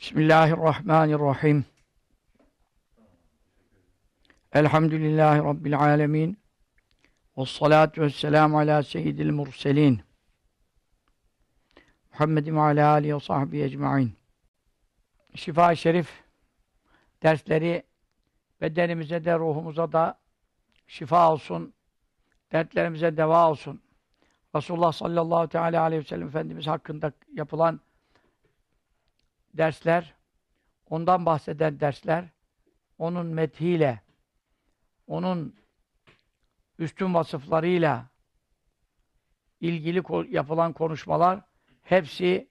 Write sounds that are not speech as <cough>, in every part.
Bismillahirrahmanirrahim. Elhamdülillahi Rabbil alemin. Ve salatu ve selamu ala seyyidil murselin. Muhammedin ve ala alihi ve sahbihi ecma'in. Şifa-i Şerif dersleri bedenimize de ruhumuza da şifa olsun. Dertlerimize deva olsun. Resulullah sallallahu teala aleyhi ve sellem Efendimiz hakkında yapılan dersler, ondan bahseden dersler, onun methiyle, onun üstün vasıflarıyla ilgili yapılan konuşmalar hepsi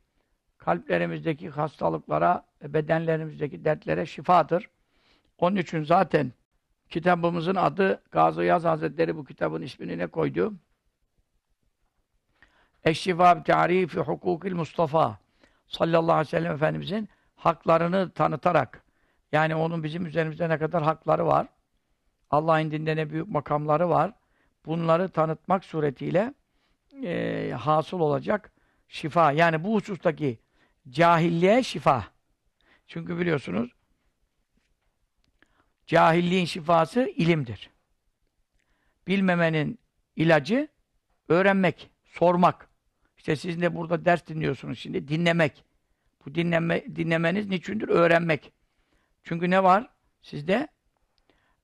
kalplerimizdeki hastalıklara ve bedenlerimizdeki dertlere şifadır. Onun için zaten kitabımızın adı Gazi Yaz Hazretleri bu kitabın ismini ne koydu? Eşşifa tarifi hukukil Mustafa sallallahu aleyhi ve sellem Efendimizin haklarını tanıtarak yani onun bizim üzerimizde ne kadar hakları var Allah'ın indinde ne büyük makamları var bunları tanıtmak suretiyle e, hasıl olacak şifa. Yani bu husustaki cahilliğe şifa. Çünkü biliyorsunuz cahilliğin şifası ilimdir. Bilmemenin ilacı öğrenmek, sormak. İşte siz de burada ders dinliyorsunuz şimdi. Dinlemek. Bu dinleme, dinlemeniz niçindir? Öğrenmek. Çünkü ne var? Sizde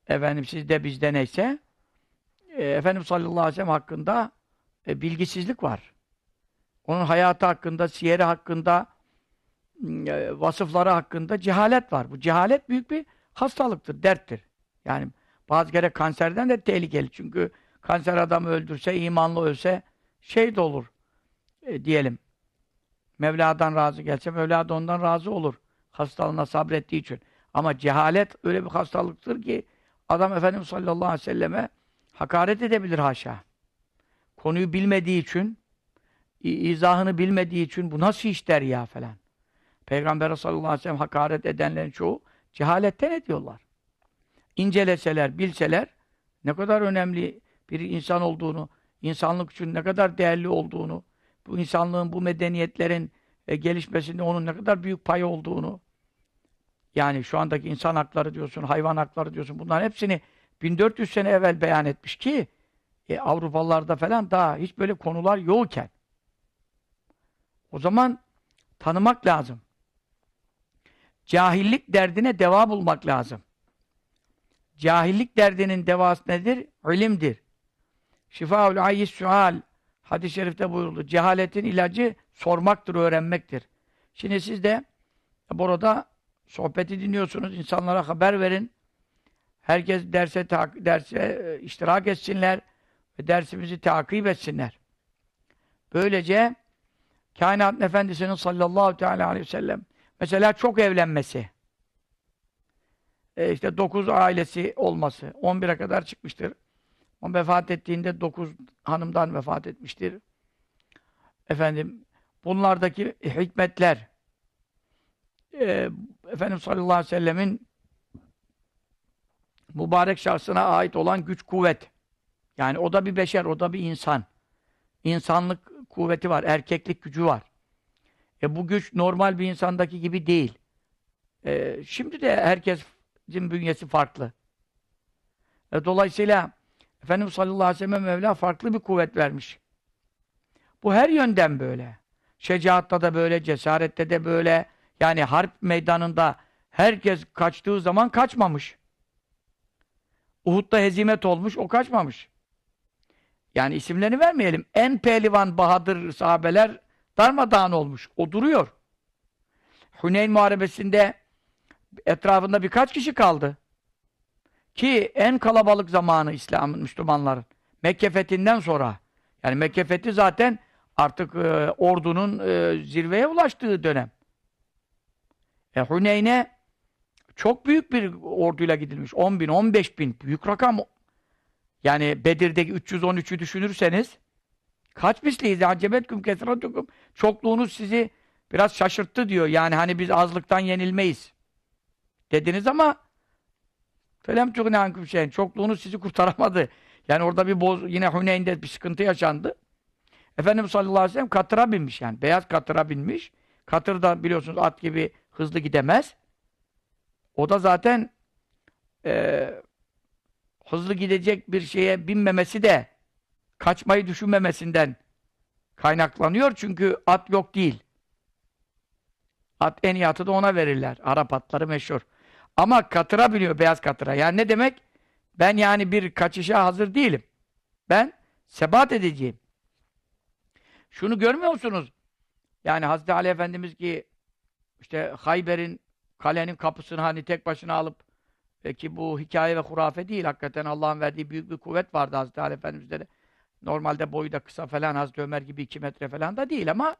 efendim sizde bizde neyse e, Efendimiz sallallahu aleyhi ve sellem hakkında e, bilgisizlik var. Onun hayatı hakkında, siyeri hakkında, e, vasıfları hakkında cehalet var. Bu cehalet büyük bir hastalıktır, derttir. Yani bazı kere kanserden de tehlikeli. Çünkü kanser adamı öldürse, imanlı ölse şey de olur e, diyelim. Mevla'dan razı gelse, Mevla da ondan razı olur. Hastalığına sabrettiği için. Ama cehalet öyle bir hastalıktır ki adam Efendimiz sallallahu aleyhi ve selleme hakaret edebilir haşa. Konuyu bilmediği için, izahını bilmediği için bu nasıl iş der ya falan. Peygamber sallallahu aleyhi ve sellem hakaret edenlerin çoğu cehaletten ediyorlar. İnceleseler, bilseler ne kadar önemli bir insan olduğunu, insanlık için ne kadar değerli olduğunu, bu insanlığın, bu medeniyetlerin e, gelişmesinde onun ne kadar büyük payı olduğunu, yani şu andaki insan hakları diyorsun, hayvan hakları diyorsun, bunların hepsini 1400 sene evvel beyan etmiş ki e, Avrupalılarda falan daha hiç böyle konular yokken o zaman tanımak lazım. Cahillik derdine deva bulmak lazım. Cahillik derdinin devası nedir? İlimdir. Şifaul ayyis sual hadis-i şerifte buyuruldu. Cehaletin ilacı sormaktır, öğrenmektir. Şimdi siz de burada sohbeti dinliyorsunuz, insanlara haber verin. Herkes derse derse e, iştirak etsinler ve dersimizi takip etsinler. Böylece kainat efendisinin sallallahu teala aleyhi ve sellem mesela çok evlenmesi e işte dokuz ailesi olması 11'e kadar çıkmıştır. O vefat ettiğinde dokuz hanımdan vefat etmiştir. Efendim bunlardaki hikmetler e, Efendimiz sallallahu aleyhi ve sellemin mübarek şahsına ait olan güç kuvvet. Yani o da bir beşer, o da bir insan. İnsanlık kuvveti var, erkeklik gücü var. E bu güç normal bir insandaki gibi değil. E, şimdi de herkesin bünyesi farklı. E, dolayısıyla Efendimiz sallallahu aleyhi ve sellem Mevla farklı bir kuvvet vermiş. Bu her yönden böyle. Şecaatta da böyle, cesarette de böyle. Yani harp meydanında herkes kaçtığı zaman kaçmamış. Uhud'da hezimet olmuş, o kaçmamış. Yani isimlerini vermeyelim. En pehlivan, bahadır sahabeler darmadağın olmuş. O duruyor. Huneyn Muharebesi'nde etrafında birkaç kişi kaldı. Ki en kalabalık zamanı İslam'ın, Müslümanların. Mekke fethinden sonra. Yani Mekke fethi zaten artık e, ordunun e, zirveye ulaştığı dönem. E, Huneyn'e çok büyük bir orduyla gidilmiş. 10 bin, 15 bin. Büyük rakam. Yani Bedir'deki 313'ü düşünürseniz kaç misliyiz? Acebetkum kesratukum. Çokluğunuz sizi biraz şaşırttı diyor. Yani hani biz azlıktan yenilmeyiz. Dediniz ama felem tukne ankum şeyin. Çokluğunuz sizi kurtaramadı. Yani orada bir boz, yine Huneyn'de bir sıkıntı yaşandı. Efendimiz sallallahu aleyhi ve sellem katıra binmiş yani. Beyaz katıra binmiş. Katır da biliyorsunuz at gibi hızlı gidemez. O da zaten e, hızlı gidecek bir şeye binmemesi de kaçmayı düşünmemesinden kaynaklanıyor. Çünkü at yok değil. At en iyi atı da ona verirler. Arap atları meşhur. Ama katıra biniyor beyaz katıra. Yani ne demek? Ben yani bir kaçışa hazır değilim. Ben sebat edeceğim. Şunu görmüyor musunuz? Yani Hazreti Ali Efendimiz ki işte Hayber'in kalenin kapısını hani tek başına alıp e, ki bu hikaye ve hurafe değil. Hakikaten Allah'ın verdiği büyük bir kuvvet vardı Hazreti Ali Efendimiz'de de. Normalde boyu da kısa falan Hazreti Ömer gibi iki metre falan da değil ama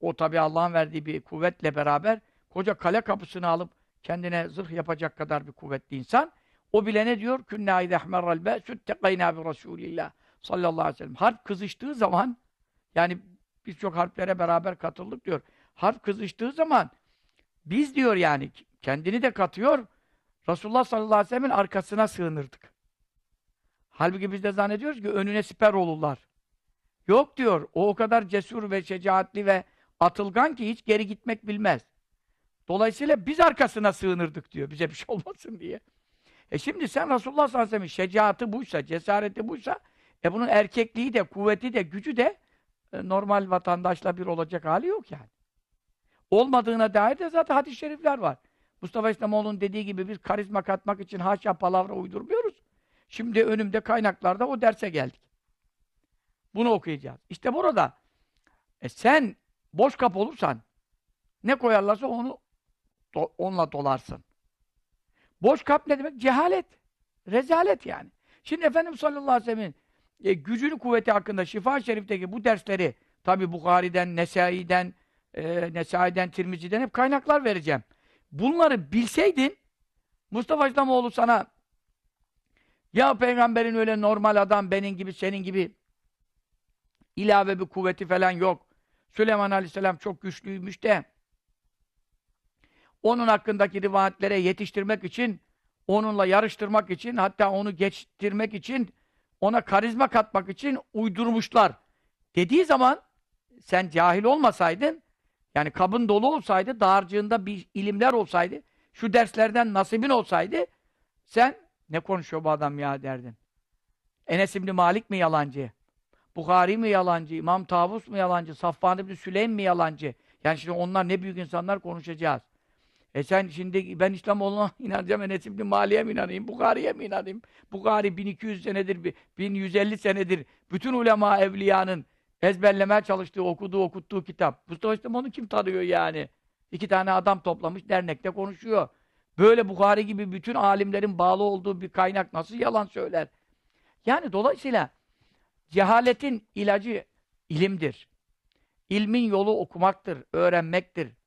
o tabi Allah'ın verdiği bir kuvvetle beraber koca kale kapısını alıp kendine zırh yapacak kadar bir kuvvetli insan. O bile ne diyor? Künna idehmerral be'süt tekayna bi Resulillah sallallahu aleyhi ve sellem. Harp kızıştığı zaman yani birçok harplere beraber katıldık diyor. Harp kızıştığı zaman biz diyor yani kendini de katıyor Resulullah sallallahu aleyhi ve sellem'in arkasına sığınırdık. Halbuki biz de zannediyoruz ki önüne siper olurlar. Yok diyor. O o kadar cesur ve şecaatli ve atılgan ki hiç geri gitmek bilmez. Dolayısıyla biz arkasına sığınırdık diyor. Bize bir şey olmasın diye. E şimdi sen Resulullah sallallahu aleyhi ve sellem'in şecaatı buysa, cesareti buysa e bunun erkekliği de, kuvveti de, gücü de normal vatandaşla bir olacak hali yok yani. Olmadığına dair de zaten hadis-i şerifler var. Mustafa İslamoğlu'nun dediği gibi biz karizma katmak için haşa palavra uydurmuyoruz. Şimdi önümde kaynaklarda o derse geldik. Bunu okuyacağız. İşte burada e sen boş kap olursan ne koyarlarsa onu do, onunla dolarsın. Boş kap ne demek? Cehalet. Rezalet yani. Şimdi Efendimiz sallallahu aleyhi ve sellem'in e, gücünü kuvveti hakkında Şifa Şerif'teki bu dersleri tabi Bukhari'den, Nesai'den, e, Nesai'den, Tirmizi'den hep kaynaklar vereceğim. Bunları bilseydin Mustafa İslamoğlu sana ya peygamberin öyle normal adam benim gibi senin gibi ilave bir kuvveti falan yok. Süleyman Aleyhisselam çok güçlüymüş de onun hakkındaki rivayetlere yetiştirmek için onunla yarıştırmak için hatta onu geçtirmek için ona karizma katmak için uydurmuşlar. Dediği zaman sen cahil olmasaydın yani kabın dolu olsaydı, dağarcığında bir ilimler olsaydı, şu derslerden nasibin olsaydı, sen ne konuşuyor bu adam ya derdin. Enes İbni Malik mi yalancı? Bukhari mi yalancı? İmam Tavus mu yalancı? Safvan İbni Süleym mi yalancı? Yani şimdi onlar ne büyük insanlar konuşacağız. E sen şimdi ben İslamoğlu'na <laughs> inanacağım, Enes İbni Malik'e mi inanayım, Bukhari'ye mi inanayım? Bukhari 1200 senedir, 1150 senedir bütün ulema evliyanın ezberlemeye çalıştığı, okuduğu, okuttuğu kitap. Mustafa İslam onu kim tanıyor yani? İki tane adam toplamış, dernekte konuşuyor. Böyle Bukhari gibi bütün alimlerin bağlı olduğu bir kaynak nasıl yalan söyler? Yani dolayısıyla cehaletin ilacı ilimdir. İlmin yolu okumaktır, öğrenmektir.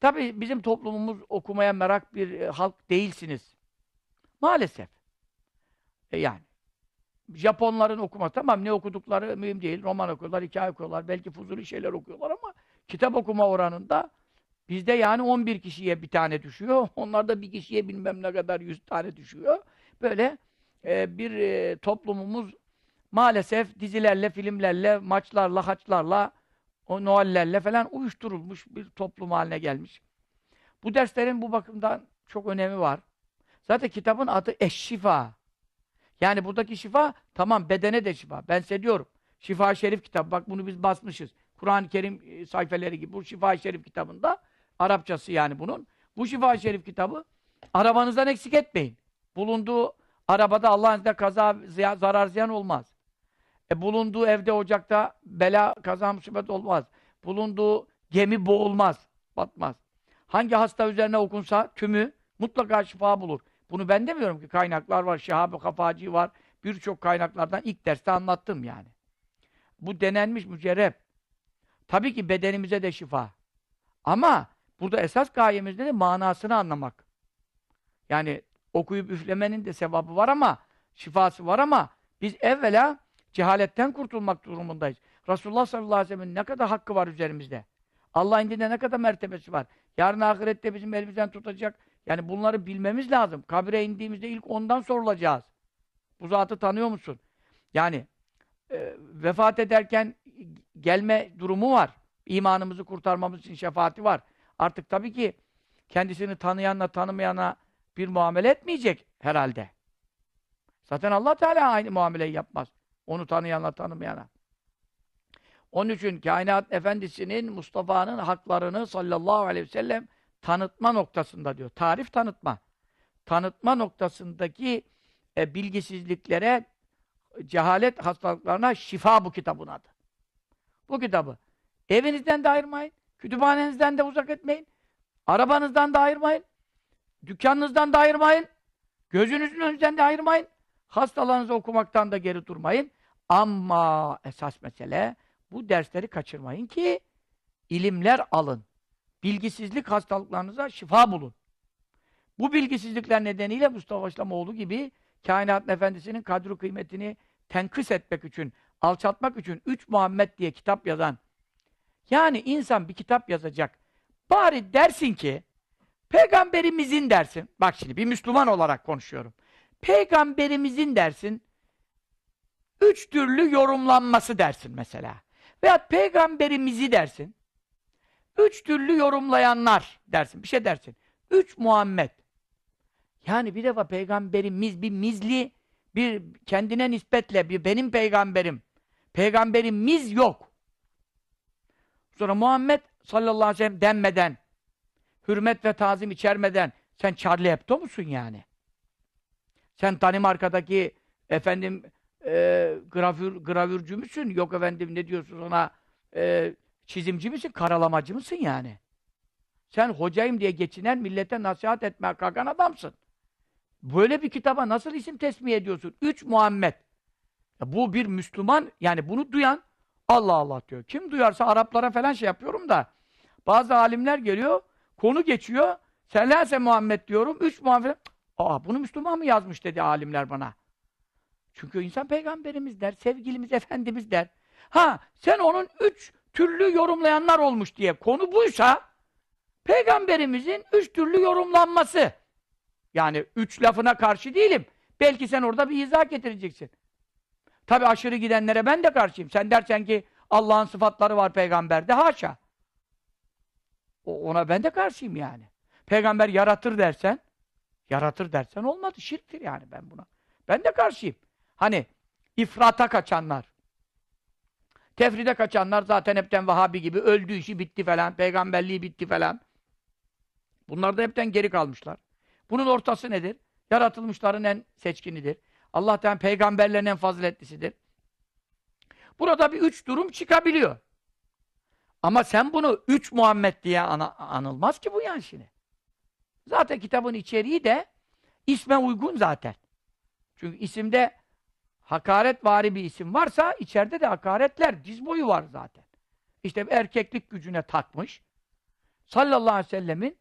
Tabii bizim toplumumuz okumaya merak bir e, halk değilsiniz. Maalesef. E yani. Japonların okuması tamam ne okudukları mühim değil. Roman okuyorlar, hikaye okuyorlar, belki fuzuli şeyler okuyorlar ama kitap okuma oranında bizde yani 11 kişiye bir tane düşüyor. <laughs> Onlarda bir kişiye bilmem ne kadar 100 tane düşüyor. Böyle e, bir e, toplumumuz maalesef dizilerle, filmlerle, maçlarla, haçlarla, o Noel'lerle falan uyuşturulmuş bir toplum haline gelmiş. Bu derslerin bu bakımdan çok önemi var. Zaten kitabın adı Eşşifa. Yani buradaki şifa tamam bedene de şifa. Ben size diyorum. Şifa Şerif kitabı. Bak bunu biz basmışız. Kur'an-ı Kerim e, sayfeleri gibi. Bu Şifa Şerif kitabında Arapçası yani bunun. Bu Şifa Şerif kitabı arabanızdan eksik etmeyin. Bulunduğu arabada Allah'ın izniyle kaza, ziyan, zarar ziyan olmaz. E, bulunduğu evde, ocakta bela, kaza, musibet olmaz. Bulunduğu gemi boğulmaz, batmaz. Hangi hasta üzerine okunsa tümü mutlaka şifa bulur. Bunu ben demiyorum ki kaynaklar var, Şehab-ı Kafaci var. Birçok kaynaklardan ilk derste anlattım yani. Bu denenmiş mücerrep. Tabii ki bedenimize de şifa. Ama burada esas gayemizde de manasını anlamak. Yani okuyup üflemenin de sevabı var ama şifası var ama biz evvela cehaletten kurtulmak durumundayız. Resulullah sallallahu aleyhi ve sellem'in ne kadar hakkı var üzerimizde. Allah indinde ne kadar mertebesi var. Yarın ahirette bizim elimizden tutacak yani bunları bilmemiz lazım. Kabire indiğimizde ilk ondan sorulacağız. Bu zatı tanıyor musun? Yani e, vefat ederken gelme durumu var. İmanımızı kurtarmamız için şefaati var. Artık tabii ki kendisini tanıyanla tanımayana bir muamele etmeyecek herhalde. Zaten Allah Teala aynı muameleyi yapmaz. Onu tanıyanla tanımayana. Onun için kainat efendisinin, Mustafa'nın haklarını sallallahu aleyhi ve sellem tanıtma noktasında diyor. Tarif tanıtma. Tanıtma noktasındaki e, bilgisizliklere, cehalet hastalıklarına şifa bu kitabın adı. Bu kitabı. Evinizden de ayırmayın. Kütüphanenizden de uzak etmeyin. Arabanızdan da ayırmayın. Dükkanınızdan da ayırmayın. Gözünüzün önünden de ayırmayın. Hastalarınızı okumaktan da geri durmayın. Ama esas mesele bu dersleri kaçırmayın ki ilimler alın. Bilgisizlik hastalıklarınıza şifa bulun. Bu bilgisizlikler nedeniyle Mustafa İslamoğlu gibi kainat efendisinin kadru kıymetini tenkıs etmek için, alçaltmak için Üç Muhammed diye kitap yazan yani insan bir kitap yazacak. Bari dersin ki peygamberimizin dersin. Bak şimdi bir Müslüman olarak konuşuyorum. Peygamberimizin dersin. Üç türlü yorumlanması dersin mesela. Veyahut peygamberimizi dersin. Üç türlü yorumlayanlar dersin. Bir şey dersin. Üç Muhammed. Yani bir defa peygamberimiz bir mizli, bir kendine nispetle bir benim peygamberim. Peygamberimiz yok. Sonra Muhammed sallallahu aleyhi ve sellem denmeden, hürmet ve tazim içermeden sen Charlie Hebdo musun yani? Sen Danimarka'daki efendim e, gravür, gravürcü müsün? Yok efendim ne diyorsun ona e, çizimci misin? Karalamacı mısın yani? Sen hocayım diye geçinen millete nasihat etmeye kalkan adamsın. Böyle bir kitaba nasıl isim tesmih ediyorsun? Üç Muhammed. Ya bu bir Müslüman, yani bunu duyan Allah Allah diyor. Kim duyarsa Araplara falan şey yapıyorum da bazı alimler geliyor, konu geçiyor. Selase Muhammed diyorum, üç Muhammed. Aa bunu Müslüman mı yazmış dedi alimler bana. Çünkü insan peygamberimiz der, sevgilimiz <laughs> efendimiz der. Ha sen onun üç türlü yorumlayanlar olmuş diye konu buysa peygamberimizin üç türlü yorumlanması. Yani üç lafına karşı değilim. Belki sen orada bir izah getireceksin. Tabi aşırı gidenlere ben de karşıyım. Sen dersen ki Allah'ın sıfatları var peygamberde. Haşa. O, ona ben de karşıyım yani. Peygamber yaratır dersen yaratır dersen olmadı. Şirktir yani ben buna. Ben de karşıyım. Hani ifrata kaçanlar tefride kaçanlar zaten hepten Vahabi gibi öldü işi bitti falan. Peygamberliği bitti falan. Bunlar da hepten geri kalmışlar. Bunun ortası nedir? Yaratılmışların en seçkinidir. Allah Teala peygamberlerin en faziletlisidir. Burada bir üç durum çıkabiliyor. Ama sen bunu üç Muhammed diye ana, anılmaz ki bu yani şimdi. Zaten kitabın içeriği de isme uygun zaten. Çünkü isimde hakaret vari bir isim varsa içeride de hakaretler diz boyu var zaten. İşte erkeklik gücüne takmış. Sallallahu aleyhi ve sellemin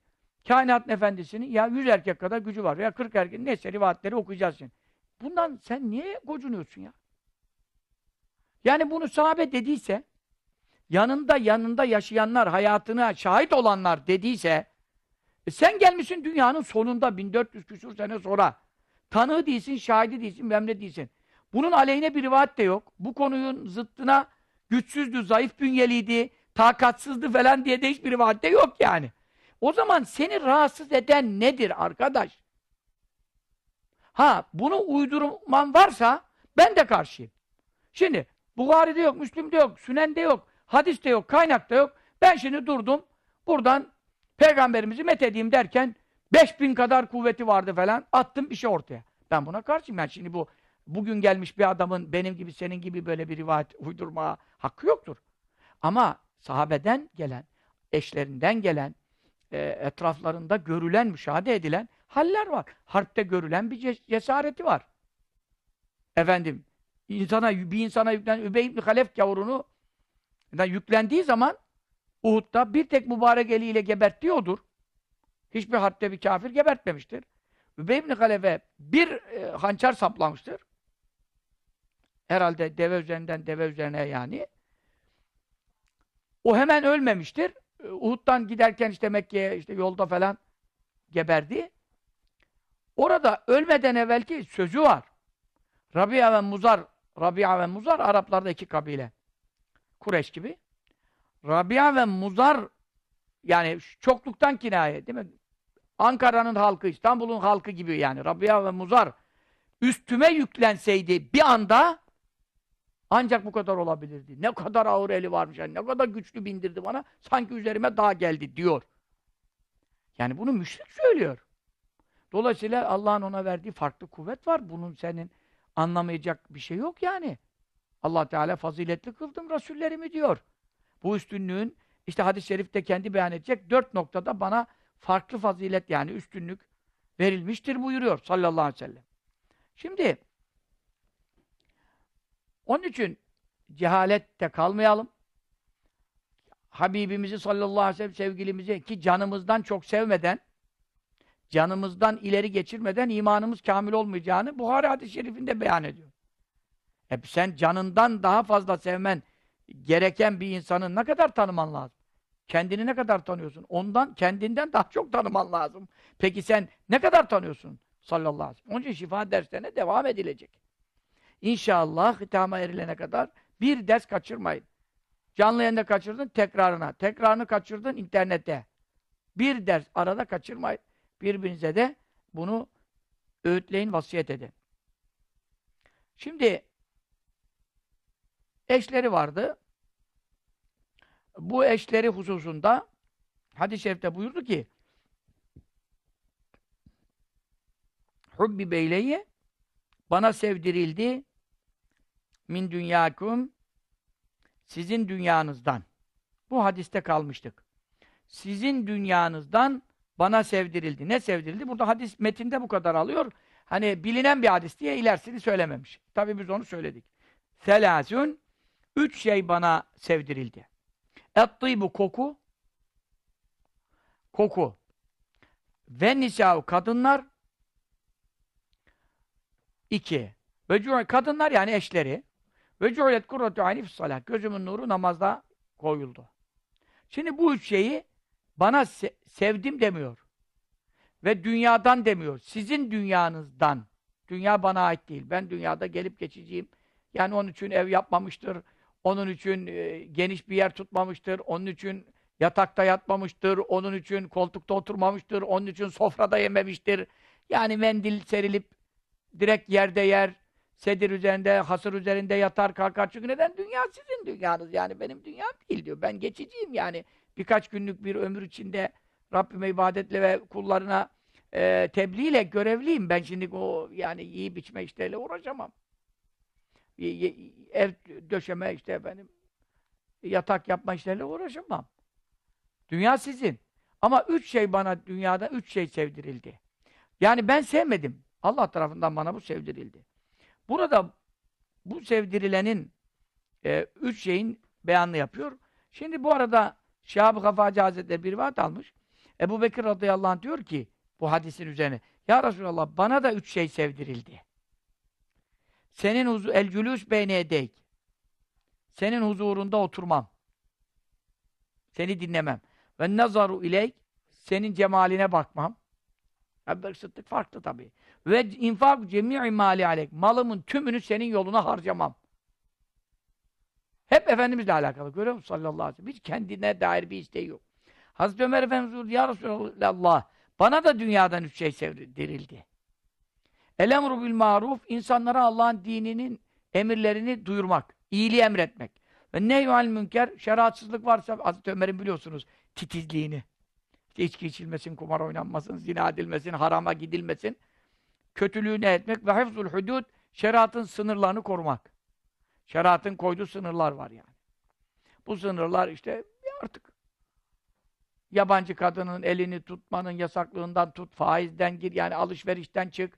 kainatın efendisinin ya yüz erkek kadar gücü var ya kırk erkek neyse rivayetleri okuyacağız şimdi. Bundan sen niye gocunuyorsun ya? Yani bunu sahabe dediyse yanında yanında yaşayanlar, hayatına şahit olanlar dediyse e sen gelmişsin dünyanın sonunda 1400 küsur sene sonra tanığı değilsin, şahidi değilsin, memle değilsin. Bunun aleyhine bir rivayet de yok. Bu konunun zıttına güçsüzdü, zayıf bünyeliydi, takatsızdı falan diye de hiçbir rivayet de yok yani. O zaman seni rahatsız eden nedir arkadaş? Ha, bunu uydurman varsa ben de karşıyım. Şimdi Buhari'de yok, Müslüm'de yok, Sünen'de yok, hadiste yok, kaynakta yok. Ben şimdi durdum, buradan peygamberimizi methedeyim derken 5000 kadar kuvveti vardı falan, attım bir şey ortaya. Ben buna karşıyım. Yani şimdi bu bugün gelmiş bir adamın benim gibi senin gibi böyle bir rivayet uydurma hakkı yoktur. Ama sahabeden gelen, eşlerinden gelen, e, etraflarında görülen, müşahede edilen haller var. Harpte görülen bir cesareti var. Efendim, insana, bir insana yüklenen Übey ibn Halef gavurunu yüklendiği zaman Uhud'da bir tek mübarek eliyle geberttiği odur. Hiçbir harpte bir kafir gebertmemiştir. Übey ibn Halef'e bir e, hançer saplamıştır. Herhalde deve üzerinden deve üzerine yani. O hemen ölmemiştir. Uhud'dan giderken işte Mekke'ye işte yolda falan geberdi. Orada ölmeden evvelki sözü var. Rabia ve Muzar, Rabia ve Muzar Araplarda iki kabile. Kureş gibi. Rabia ve Muzar yani çokluktan kinaye değil mi? Ankara'nın halkı, İstanbul'un halkı gibi yani Rabia ve Muzar üstüme yüklenseydi bir anda ancak bu kadar olabilirdi. Ne kadar ağır eli varmış, yani ne kadar güçlü bindirdi bana, sanki üzerime dağ geldi diyor. Yani bunu müşrik söylüyor. Dolayısıyla Allah'ın ona verdiği farklı kuvvet var. Bunun senin anlamayacak bir şey yok yani. Allah Teala faziletli kıldım Resullerimi diyor. Bu üstünlüğün işte hadis-i şerifte kendi beyan edecek dört noktada bana farklı fazilet yani üstünlük verilmiştir buyuruyor sallallahu aleyhi ve sellem. Şimdi onun için cehalette kalmayalım. Habibimizi sallallahu aleyhi ve sellem sevgilimizi ki canımızdan çok sevmeden canımızdan ileri geçirmeden imanımız kamil olmayacağını Buhari hadis-i şerifinde beyan ediyor. Hep sen canından daha fazla sevmen gereken bir insanı ne kadar tanıman lazım? Kendini ne kadar tanıyorsun? Ondan, kendinden daha çok tanıman lazım. Peki sen ne kadar tanıyorsun? Sallallahu aleyhi ve sellem. Onun için şifa derslerine devam edilecek. İnşallah hitama erilene kadar bir ders kaçırmayın. Canlı yayında kaçırdın tekrarına. Tekrarını kaçırdın internette. Bir ders arada kaçırmayın. Birbirinize de bunu öğütleyin, vasiyet edin. Şimdi eşleri vardı. Bu eşleri hususunda hadis-i şerifte buyurdu ki Hubbi beyleye bana sevdirildi min dünyakum sizin dünyanızdan. Bu hadiste kalmıştık. Sizin dünyanızdan bana sevdirildi. Ne sevdirildi? Burada hadis metinde bu kadar alıyor. Hani bilinen bir hadis diye ilerisini söylememiş. Tabi biz onu söyledik. Selâsün üç şey bana sevdirildi. Et-tîbu koku koku ve nisâ'u kadınlar iki. Ve kadınlar yani eşleri ve cu'let kurratu ayni salah. Gözümün nuru namazda koyuldu. Şimdi bu üç şeyi bana se sevdim demiyor. Ve dünyadan demiyor. Sizin dünyanızdan. Dünya bana ait değil. Ben dünyada gelip geçeceğim. Yani onun için ev yapmamıştır. Onun için e, geniş bir yer tutmamıştır. Onun için yatakta yatmamıştır. Onun için koltukta oturmamıştır. Onun için sofrada yememiştir. Yani mendil serilip direkt yerde yer, sedir üzerinde, hasır üzerinde yatar kalkar. Çünkü neden? Dünya sizin dünyanız yani benim dünyam değil diyor. Ben geçiciyim yani. Birkaç günlük bir ömür içinde Rabbime ibadetle ve kullarına e, tebliğ ile görevliyim. Ben şimdi o yani yiyip içme işleriyle uğraşamam. Ev döşeme işte efendim yatak yapma işleriyle uğraşamam. Dünya sizin. Ama üç şey bana dünyada üç şey sevdirildi. Yani ben sevmedim. Allah tarafından bana bu sevdirildi. Burada bu sevdirilenin e, üç şeyin beyanını yapıyor. Şimdi bu arada Şahab-ı Gafacı Hazretleri bir vaat almış. Ebu Bekir radıyallahu anh diyor ki bu hadisin üzerine Ya Resulallah bana da üç şey sevdirildi. Senin huzu el cülüs beyne edeyk. Senin huzurunda oturmam. Seni dinlemem. Ve nazaru ileyk senin cemaline bakmam. Ebu Bekir Sıddık farklı tabii. Ve infak cemi'i mali aleyk. Malımın tümünü senin yoluna harcamam. Hep Efendimizle alakalı. Görüyor musun sallallahu aleyhi ve sellem? Hiç kendine dair bir isteği yok. Hazreti Ömer Efendimiz buyurdu, Ya Resulallah, bana da dünyadan üç şey sevdirildi. El emru bil maruf, insanlara Allah'ın dininin emirlerini duyurmak, iyiliği emretmek. Ve nehyu'al münker, şeriatsızlık varsa, Hazreti Ömer'in biliyorsunuz, titizliğini. İşte içki içilmesin, kumar oynanmasın, zina edilmesin, harama gidilmesin. Kötülüğü ne etmek ve hafzul hudud, şeriatın sınırlarını korumak. Şeriatın koyduğu sınırlar var yani. Bu sınırlar işte artık yabancı kadının elini tutmanın yasaklığından tut, faizden gir, yani alışverişten çık,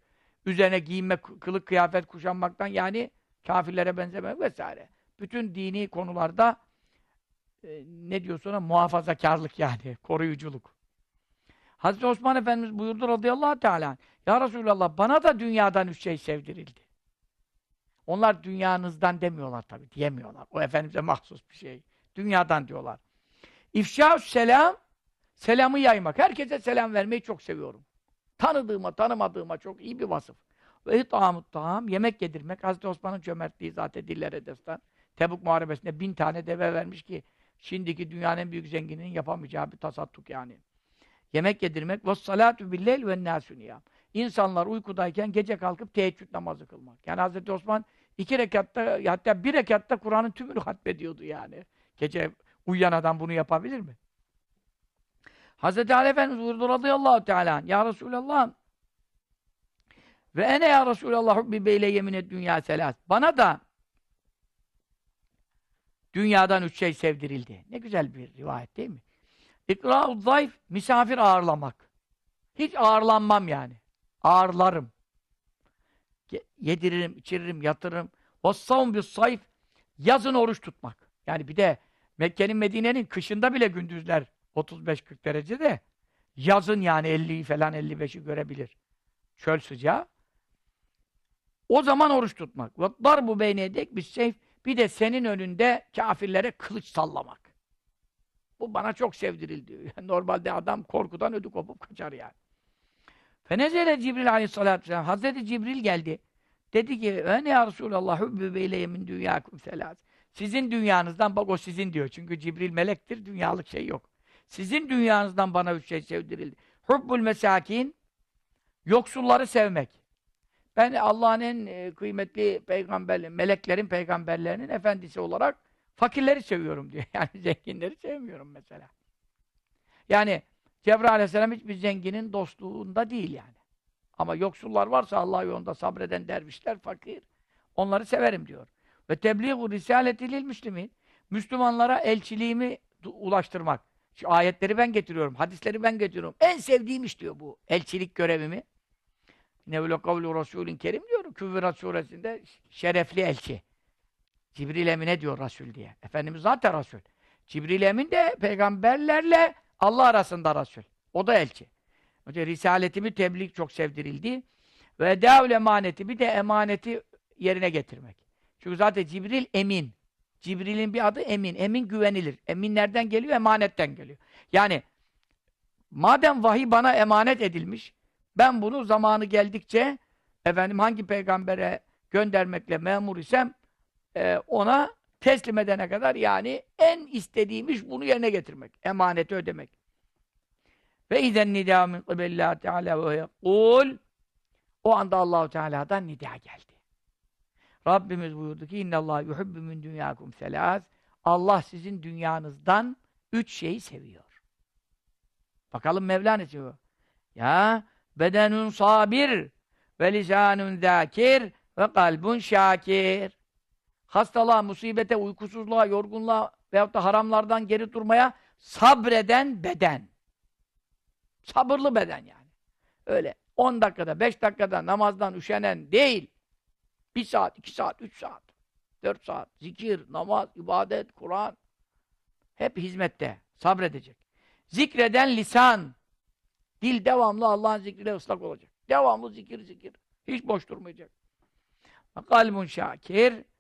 üzerine giyinme, kılık kıyafet kuşanmaktan yani kafirlere benzemek vesaire. Bütün dini konularda e, ne diyor sonra? Muhafazakarlık yani, koruyuculuk. Hazreti Osman Efendimiz buyurdu radıyallahu teala Ya Resulallah bana da dünyadan üç şey sevdirildi. Onlar dünyanızdan demiyorlar tabi, diyemiyorlar. O Efendimiz'e mahsus bir şey. Dünyadan diyorlar. İfşa selam, selamı yaymak. Herkese selam vermeyi çok seviyorum. Tanıdığıma, tanımadığıma çok iyi bir vasıf. Ve itamut taham, yemek yedirmek. Hazreti Osman'ın cömertliği zaten dillere destan. Tebuk Muharebesi'nde bin tane deve vermiş ki şimdiki dünyanın en büyük zengininin yapamayacağı bir tasadduk yani. Yemek yedirmek. Ve salatu billeyl ve nâsü niyam. İnsanlar uykudayken gece kalkıp teheccüd namazı kılmak. Yani Hazreti Osman iki rekatta hatta bir rekatta Kur'an'ın tümünü hatmediyordu yani. Gece uyuyan adam bunu yapabilir mi? Hazreti Ali Efendimiz buyurdu radıyallahu teala Ya Resulallah ve ene ya Resulallah hubbi beyle yemine dünya selas. Bana da dünyadan üç şey sevdirildi. Ne güzel bir rivayet değil mi? İkra'u zayıf, misafir ağırlamak. Hiç ağırlanmam yani. Ağırlarım. Ye- Yediririm, içiririm, yatırırım. Vassavun bir sayf, yazın oruç tutmak. Yani bir de Mekke'nin, Medine'nin kışında bile gündüzler 35-40 derecede. Yazın yani 50'yi falan 55'i görebilir. Çöl sıcağı. O zaman oruç tutmak. Vatlar bu beynedek bir seyf. Bir de senin önünde kafirlere kılıç sallamak. Bu bana çok sevdirildi. <laughs> Normalde adam korkudan ödü kopup kaçar yani. Fenezele Cibril aleyhissalatü vesselam. Hazreti Cibril geldi. Dedi ki, ne ya Resulallah hübbü beyleye min dünyâkum selâs. Sizin dünyanızdan, bak o sizin diyor. Çünkü Cibril melektir, dünyalık şey yok. Sizin dünyanızdan bana üç şey sevdirildi. Hubbul mesakin, yoksulları sevmek. Ben Allah'ın e, kıymetli peygamber, meleklerin peygamberlerinin efendisi olarak fakirleri seviyorum diyor. <laughs> Yani zenginleri sevmiyorum mesela. Yani Cebrail aleyhisselam hiçbir zenginin dostluğunda değil yani. Ama yoksullar varsa Allah yolunda sabreden dervişler, fakir. Onları severim diyor. Ve tebliğ-u risaleti lil müslimin. Müslümanlara elçiliğimi ulaştırmak. Şu ayetleri ben getiriyorum, hadisleri ben getiriyorum. En sevdiğim iş diyor bu. Elçilik görevimi. Nevle kavlu Resulün Kerim diyor. Küvvirat suresinde şerefli elçi. Cibril Emin'e diyor Resul diye. Efendimiz zaten Resul. Cibril Emin de peygamberlerle Allah arasında Resul. O da elçi. Önce risaletimi tebliğ çok sevdirildi. Ve edâül emaneti bir de emaneti yerine getirmek. Çünkü zaten Cibril emin. Cibril'in bir adı emin. Emin güvenilir. Emin nereden geliyor? Emanetten geliyor. Yani madem vahiy bana emanet edilmiş, ben bunu zamanı geldikçe efendim hangi peygambere göndermekle memur isem e, ona teslim edene kadar yani en istediğim iş bunu yerine getirmek. Emaneti ödemek. Ve izen nida min kıbelillah teala ve yekul o anda Allahu Teala'dan nida geldi. Rabbimiz buyurdu ki innallahu yuhibbu min dünyakum selâs Allah sizin dünyanızdan üç şeyi seviyor. Bakalım Mevla ne seviyor? Ya bedenun sabir ve lisanun zâkir ve kalbun şakir. Hastalığa, musibete, uykusuzluğa, yorgunluğa veyahut da haramlardan geri durmaya sabreden beden. Sabırlı beden yani. Öyle 10 dakikada, 5 dakikada namazdan üşenen değil. 1 saat, 2 saat, 3 saat, 4 saat. Zikir, namaz, ibadet, Kur'an. Hep hizmette. Sabredecek. Zikreden lisan. Dil devamlı Allah'ın zikriyle ıslak olacak. Devamlı zikir zikir. Hiç boş durmayacak. Kalbun şakir.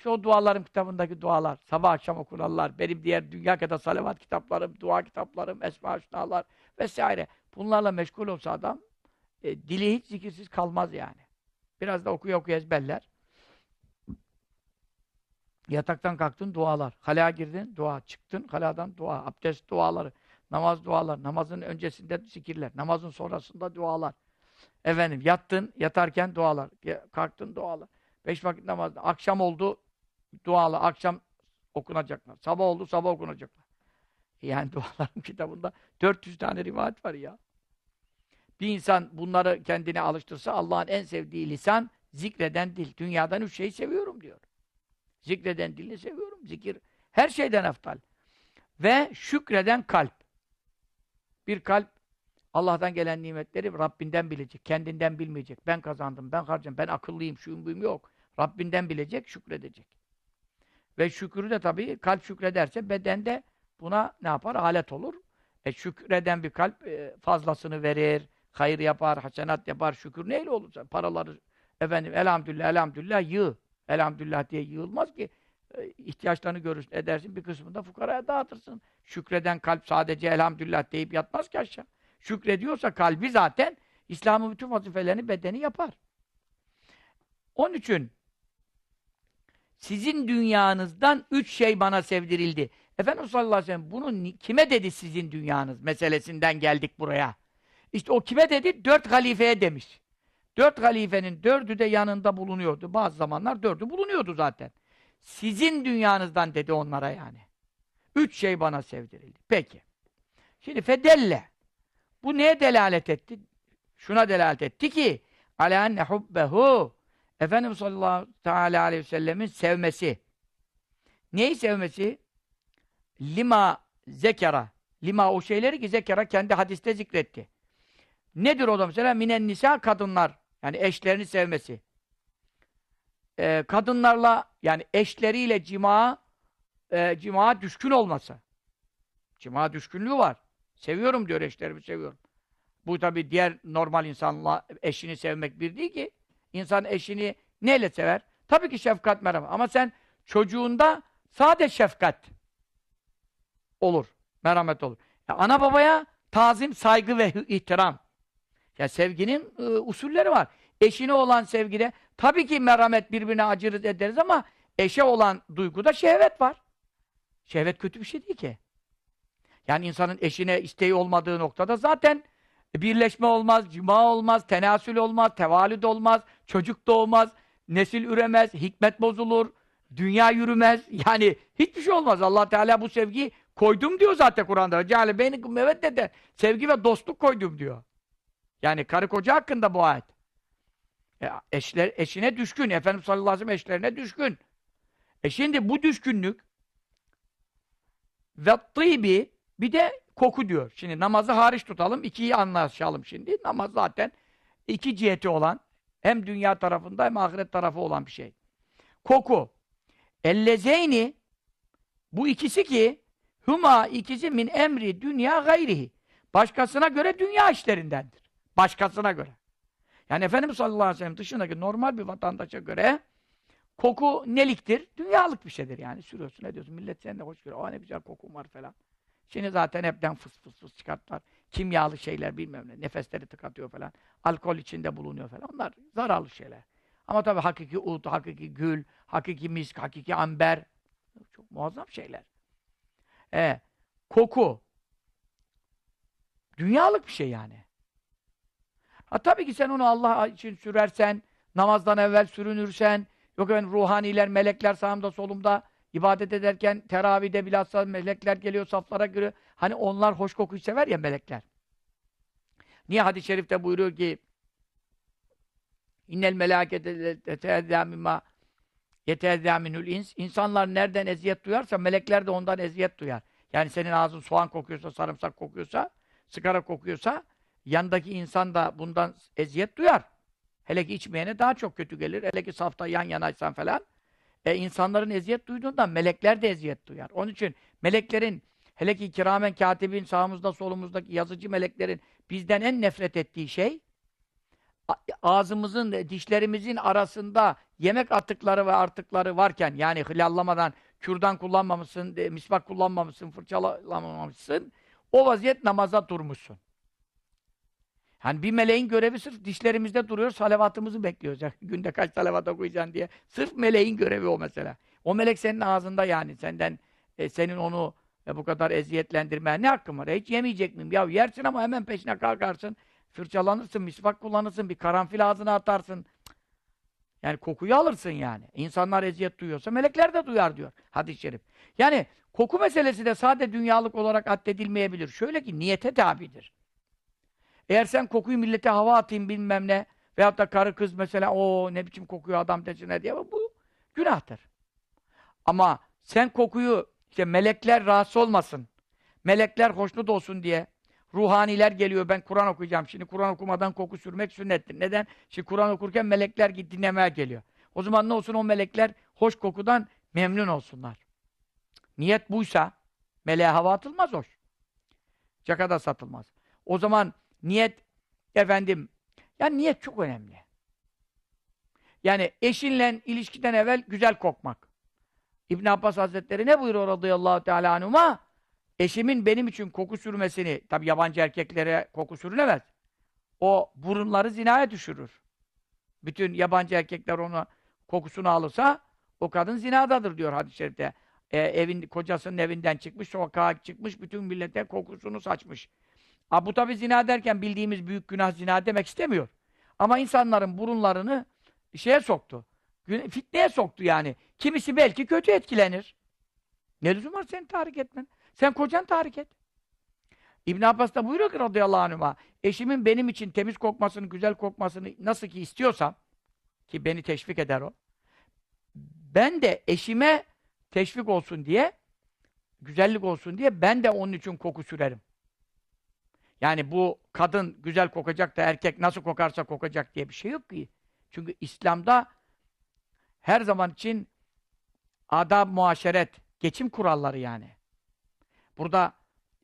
İşte o dualarım kitabındaki dualar. Sabah akşam okunanlar. Benim diğer dünya kadar salavat kitaplarım, dua kitaplarım, esma hüsnalar vesaire. Bunlarla meşgul olsa adam e, dili hiç zikirsiz kalmaz yani. Biraz da okuya okuya ezberler. Yataktan kalktın dualar. Halaya girdin dua. Çıktın haladan dua. Abdest duaları. Namaz dualar. Namazın öncesinde zikirler. Namazın sonrasında dualar. Efendim yattın yatarken dualar. Kalktın dualar. Beş vakit namaz. Akşam oldu dualar. Akşam okunacaklar. Sabah oldu sabah okunacaklar. Yani <laughs> duaların kitabında 400 tane rivayet var ya. Bir insan bunları kendine alıştırsa Allah'ın en sevdiği lisan zikreden dil. Dünyadan üç şeyi seviyorum diyor. Zikreden dilini seviyorum. Zikir her şeyden eftal. Ve şükreden kalp. Bir kalp Allah'tan gelen nimetleri Rabbinden bilecek. Kendinden bilmeyecek. Ben kazandım, ben harcadım, ben akıllıyım, şuyum buyum yok. Rabbinden bilecek, şükredecek. Ve şükrü de tabii kalp şükrederse bedende buna ne yapar? Alet olur. E şükreden bir kalp e, fazlasını verir, hayır yapar, hasenat yapar, şükür neyle olursa paraları efendim elhamdülillah elhamdülillah yığ. Elhamdülillah diye yığılmaz ki e, ihtiyaçlarını görürsün, edersin bir kısmını da fukaraya dağıtırsın. Şükreden kalp sadece elhamdülillah deyip yatmaz ki aşağı. Şükrediyorsa kalbi zaten İslam'ın bütün vazifelerini bedeni yapar. Onun için sizin dünyanızdan üç şey bana sevdirildi. Efendimiz sallallahu aleyhi ve sellem bunu kime dedi sizin dünyanız meselesinden geldik buraya. İşte o kime dedi? Dört halifeye demiş. Dört halifenin dördü de yanında bulunuyordu. Bazı zamanlar dördü bulunuyordu zaten. Sizin dünyanızdan dedi onlara yani. Üç şey bana sevdirildi. Peki. Şimdi fedelle. Bu neye delalet etti? Şuna delalet etti ki ala enne hubbehu Efendimiz sallallahu teala aleyhi ve sellemin sevmesi. Neyi sevmesi? Lima zekera. Lima o şeyleri ki zekera kendi hadiste zikretti. Nedir o da mesela? Minen nisa kadınlar. Yani eşlerini sevmesi. Ee, kadınlarla yani eşleriyle cima e, cima düşkün olması. Cima düşkünlüğü var. Seviyorum diyor eşlerimi seviyorum. Bu tabi diğer normal insanla eşini sevmek bir değil ki. İnsan eşini neyle sever? Tabii ki şefkat merhamet. Ama sen çocuğunda sade şefkat olur. Merhamet olur. Ya ana babaya tazim, saygı ve ihtiram. Ya sevginin e, usulleri var. Eşine olan sevgide tabii ki merhamet birbirine acırız ederiz ama eşe olan duyguda şehvet var. Şehvet kötü bir şey değil ki. Yani insanın eşine isteği olmadığı noktada zaten birleşme olmaz, cima olmaz, tenasül olmaz, tevalüd olmaz, çocuk doğmaz, nesil üremez, hikmet bozulur, dünya yürümez. <laughs> Yani hiçbir şey olmaz. Allah Teala bu sevgiyi koydum diyor zaten Kur'an'da. Ceale beynikum meveddete. Sevgi ve dostluk koydum diyor. Yani karı koca hakkında bu ayet. E, eşler, eşine düşkün. Efendimiz sallallahu aleyhi ve sellem eşlerine düşkün. E şimdi bu düşkünlük ve tıybi bir de koku diyor. Şimdi namazı hariç tutalım. ikiyi anlaşalım şimdi. Namaz zaten iki ciheti olan hem dünya tarafında hem ahiret tarafı olan bir şey. Koku. Ellezeyni bu ikisi ki huma ikisi min emri dünya gayrihi. Başkasına göre dünya işlerindendir. Başkasına göre. Yani Efendimiz sallallahu aleyhi ve sellem dışındaki normal bir vatandaşa göre koku neliktir? Dünyalık bir şeydir yani. Sürüyorsun ne diyorsun? Millet seninle hoş görüyor. Aa ne güzel kokun var falan. Şimdi zaten hepten fıs fıs fıs çıkarttılar. Kimyalı şeyler bilmem ne. Nefesleri tıkatıyor falan. Alkol içinde bulunuyor falan. Onlar zararlı şeyler. Ama tabii hakiki ud, hakiki gül, hakiki misk, hakiki amber. Çok muazzam şeyler. E, koku. Dünyalık bir şey yani. Ha tabii ki sen onu Allah için sürersen, namazdan evvel sürünürsen, yok efendim ruhaniler, melekler sağımda solumda ibadet ederken teravihde bilhassa melekler geliyor saflara göre. Hani onlar hoş kokuyu sever ya melekler. Niye hadis-i şerifte buyuruyor ki İnnel melâkete yeteezzâ mimâ yeteezzâ minül ins. İnsanlar nereden eziyet duyarsa melekler de ondan eziyet duyar. Yani senin ağzın soğan kokuyorsa, sarımsak kokuyorsa, sigara kokuyorsa yandaki insan da bundan eziyet duyar. Hele ki içmeyene daha çok kötü gelir. Hele ki safta yan yanaysan falan. E, insanların eziyet duyduğundan melekler de eziyet duyar. Onun için meleklerin hele ki kiramen katibin sağımızda solumuzdaki yazıcı meleklerin bizden en nefret ettiği şey ağzımızın, dişlerimizin arasında yemek atıkları ve artıkları varken yani hilallamadan kürdan kullanmamışsın, e, misvak kullanmamışsın, fırçalamamışsın o vaziyet namaza durmuşsun. Hani bir meleğin görevi sırf dişlerimizde duruyor, salavatımızı bekliyoruz. Yani günde kaç salavat okuyacaksın diye. Sırf meleğin görevi o mesela. O melek senin ağzında yani. Senden, e, senin onu e, bu kadar eziyetlendirmeye ne hakkın var? E, hiç yemeyecek miyim? Ya yersin ama hemen peşine kalkarsın. Fırçalanırsın, misvak kullanırsın, bir karanfil ağzına atarsın. Yani kokuyu alırsın yani. İnsanlar eziyet duyuyorsa melekler de duyar diyor hadis-i şerif. Yani koku meselesi de sade dünyalık olarak addedilmeyebilir. Şöyle ki niyete tabidir. Eğer sen kokuyu millete hava atayım bilmem ne veyahut da karı kız mesela o ne biçim kokuyor adam desine diye bu günahtır. Ama sen kokuyu işte melekler rahatsız olmasın. Melekler hoşnut olsun diye ruhaniler geliyor ben Kur'an okuyacağım. Şimdi Kur'an okumadan koku sürmek sünnettir. Neden? Şimdi Kur'an okurken melekler git dinlemeye geliyor. O zaman ne olsun o melekler hoş kokudan memnun olsunlar. Niyet buysa meleğe hava atılmaz hoş. Caka da satılmaz. O zaman Niyet efendim yani niyet çok önemli. Yani eşinle ilişkiden evvel güzel kokmak. İbn Abbas Hazretleri ne buyuruyor radıyallahu teala anhuma? Eşimin benim için koku sürmesini, tabi yabancı erkeklere koku sürülemez. O burunları zinaya düşürür. Bütün yabancı erkekler onu kokusunu alırsa o kadın zinadadır diyor hadis-i şerifte. e, evin kocasının evinden çıkmış, sokağa çıkmış, bütün millete kokusunu saçmış. Ha, bu tabi zina derken bildiğimiz büyük günah zina demek istemiyor. Ama insanların burunlarını şeye soktu. Fitneye soktu yani. Kimisi belki kötü etkilenir. Ne lüzum var seni tahrik etmen? Sen kocan tahrik et. İbn Abbas da buyuruyor ki radıyallahu anhuma eşimin benim için temiz kokmasını, güzel kokmasını nasıl ki istiyorsam ki beni teşvik eder o. Ben de eşime teşvik olsun diye güzellik olsun diye ben de onun için koku sürerim. Yani bu kadın güzel kokacak da erkek nasıl kokarsa kokacak diye bir şey yok ki. Çünkü İslam'da her zaman için adab muaşeret, geçim kuralları yani. Burada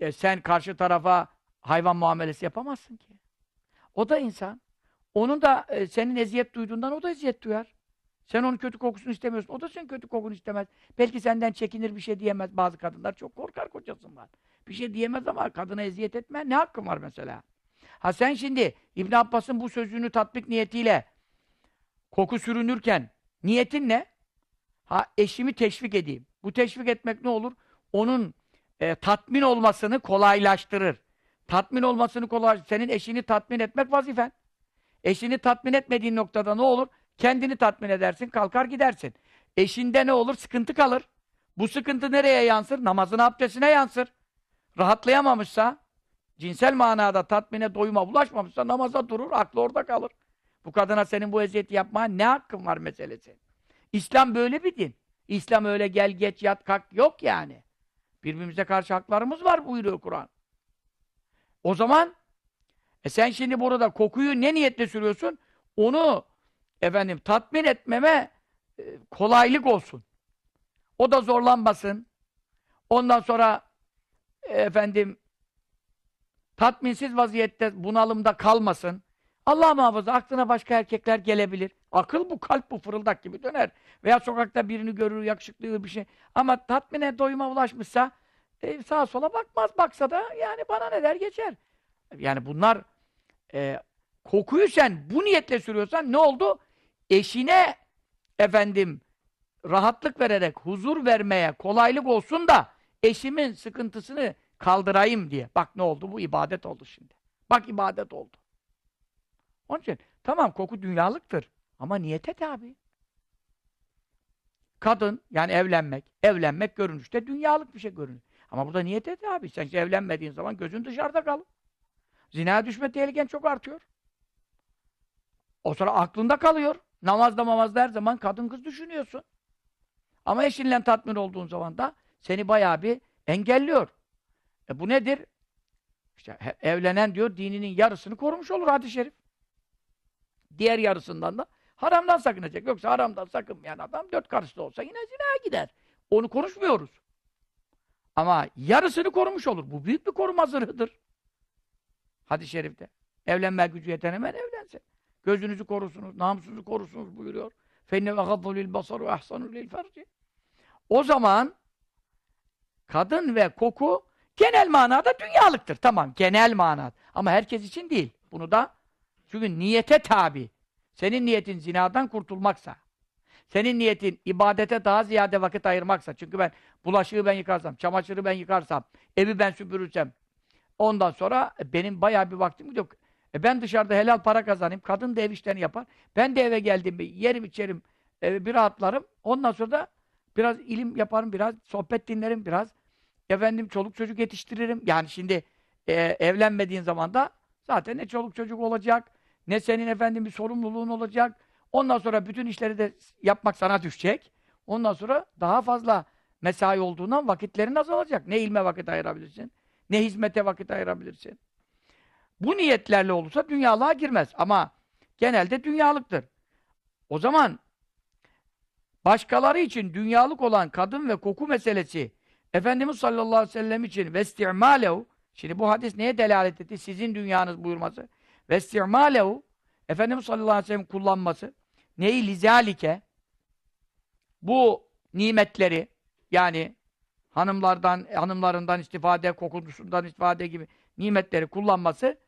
e, sen karşı tarafa hayvan muamelesi yapamazsın ki. O da insan. Onun da e, senin eziyet duyduğundan o da eziyet duyar. Sen onun kötü kokusunu istemiyorsun. O da senin kötü kokunu istemez. Belki senden çekinir bir şey diyemez. Bazı kadınlar çok korkar kocasından. Bir şey diyemez ama kadına eziyet etme ne hakkın var mesela? Ha sen şimdi İbn Abbas'ın bu sözünü tatbik niyetiyle koku sürünürken niyetin ne? Ha eşimi teşvik edeyim. Bu teşvik etmek ne olur? Onun e, tatmin olmasını kolaylaştırır. Tatmin olmasını kolay senin eşini tatmin etmek vazifen. Eşini tatmin etmediğin noktada ne olur? Kendini tatmin edersin, kalkar gidersin. Eşinde ne olur? Sıkıntı kalır. Bu sıkıntı nereye yansır? Namazın abdestine yansır. Rahatlayamamışsa, cinsel manada tatmine, doyuma ulaşmamışsa namaza durur, aklı orada kalır. Bu kadına senin bu eziyeti yapmaya ne hakkın var meselesi? İslam böyle bir din. İslam öyle gel geç yat kalk yok yani. Birbirimize karşı haklarımız var buyuruyor Kur'an. O zaman e sen şimdi burada kokuyu ne niyetle sürüyorsun? Onu efendim tatmin etmeme e, kolaylık olsun. O da zorlanmasın. Ondan sonra efendim tatminsiz vaziyette bunalımda kalmasın. Allah muhafaza aklına başka erkekler gelebilir. Akıl bu, kalp bu, fırıldak gibi döner. Veya sokakta birini görür, yakışıklı bir şey. Ama tatmine, doyuma ulaşmışsa e, sağa sola bakmaz. Baksa da yani bana ne der geçer. Yani bunlar e, kokuyu sen bu niyetle sürüyorsan ne oldu? Eşine efendim rahatlık vererek huzur vermeye kolaylık olsun da eşimin sıkıntısını kaldırayım diye. Bak ne oldu? Bu ibadet oldu şimdi. Bak ibadet oldu. Onun için tamam koku dünyalıktır ama niyete tabi. Kadın yani evlenmek, evlenmek görünüşte dünyalık bir şey görünüyor. Ama burada niyete tabi. Sen işte evlenmediğin zaman gözün dışarıda kalır. Zinaya düşme tehliken çok artıyor. O sonra aklında kalıyor. Namazda mamazda her zaman kadın kız düşünüyorsun. Ama eşinle tatmin olduğun zaman da seni bayağı bir engelliyor. E bu nedir? İşte he- evlenen diyor dininin yarısını korumuş olur hadis-i şerif. Diğer yarısından da haramdan sakınacak. Yoksa haramdan sakınmayan adam dört karısı da olsa yine zinaya gider. Onu konuşmuyoruz. Ama yarısını korumuş olur. Bu büyük bir koruma zırhıdır. Hadis-i şerifte. Evlenme gücü yeten hemen evlensin. Gözünüzü korusunuz, namusunuzu korusunuz buyuruyor. فَاِنَّ وَغَضُّ لِلْبَصَرُ وَاَحْسَنُ لِلْفَرْجِ O zaman kadın ve koku genel manada dünyalıktır. Tamam, genel manada. Ama herkes için değil. Bunu da çünkü niyete tabi. Senin niyetin zinadan kurtulmaksa, senin niyetin ibadete daha ziyade vakit ayırmaksa, çünkü ben bulaşığı ben yıkarsam, çamaşırı ben yıkarsam, evi ben süpürürsem, ondan sonra e, benim bayağı bir vaktim yok. E ben dışarıda helal para kazanayım, kadın da ev işlerini yapar. Ben de eve geldiğimde yerim içerim, bir rahatlarım. Ondan sonra da biraz ilim yaparım, biraz sohbet dinlerim, biraz efendim çoluk çocuk yetiştiririm. Yani şimdi e, evlenmediğin zaman da zaten ne çoluk çocuk olacak, ne senin efendim bir sorumluluğun olacak. Ondan sonra bütün işleri de yapmak sana düşecek. Ondan sonra daha fazla mesai olduğundan vakitlerin azalacak. Ne ilme vakit ayırabilirsin, ne hizmete vakit ayırabilirsin. Bu niyetlerle olursa dünyalığa girmez. Ama genelde dünyalıktır. O zaman başkaları için dünyalık olan kadın ve koku meselesi Efendimiz sallallahu aleyhi ve sellem için ve istimalehu şimdi bu hadis neye delalet etti? Sizin dünyanız buyurması. Ve istimalehu Efendimiz sallallahu aleyhi ve sellem kullanması neyi lizalike bu nimetleri yani hanımlardan hanımlarından istifade, kokusundan istifade gibi nimetleri kullanması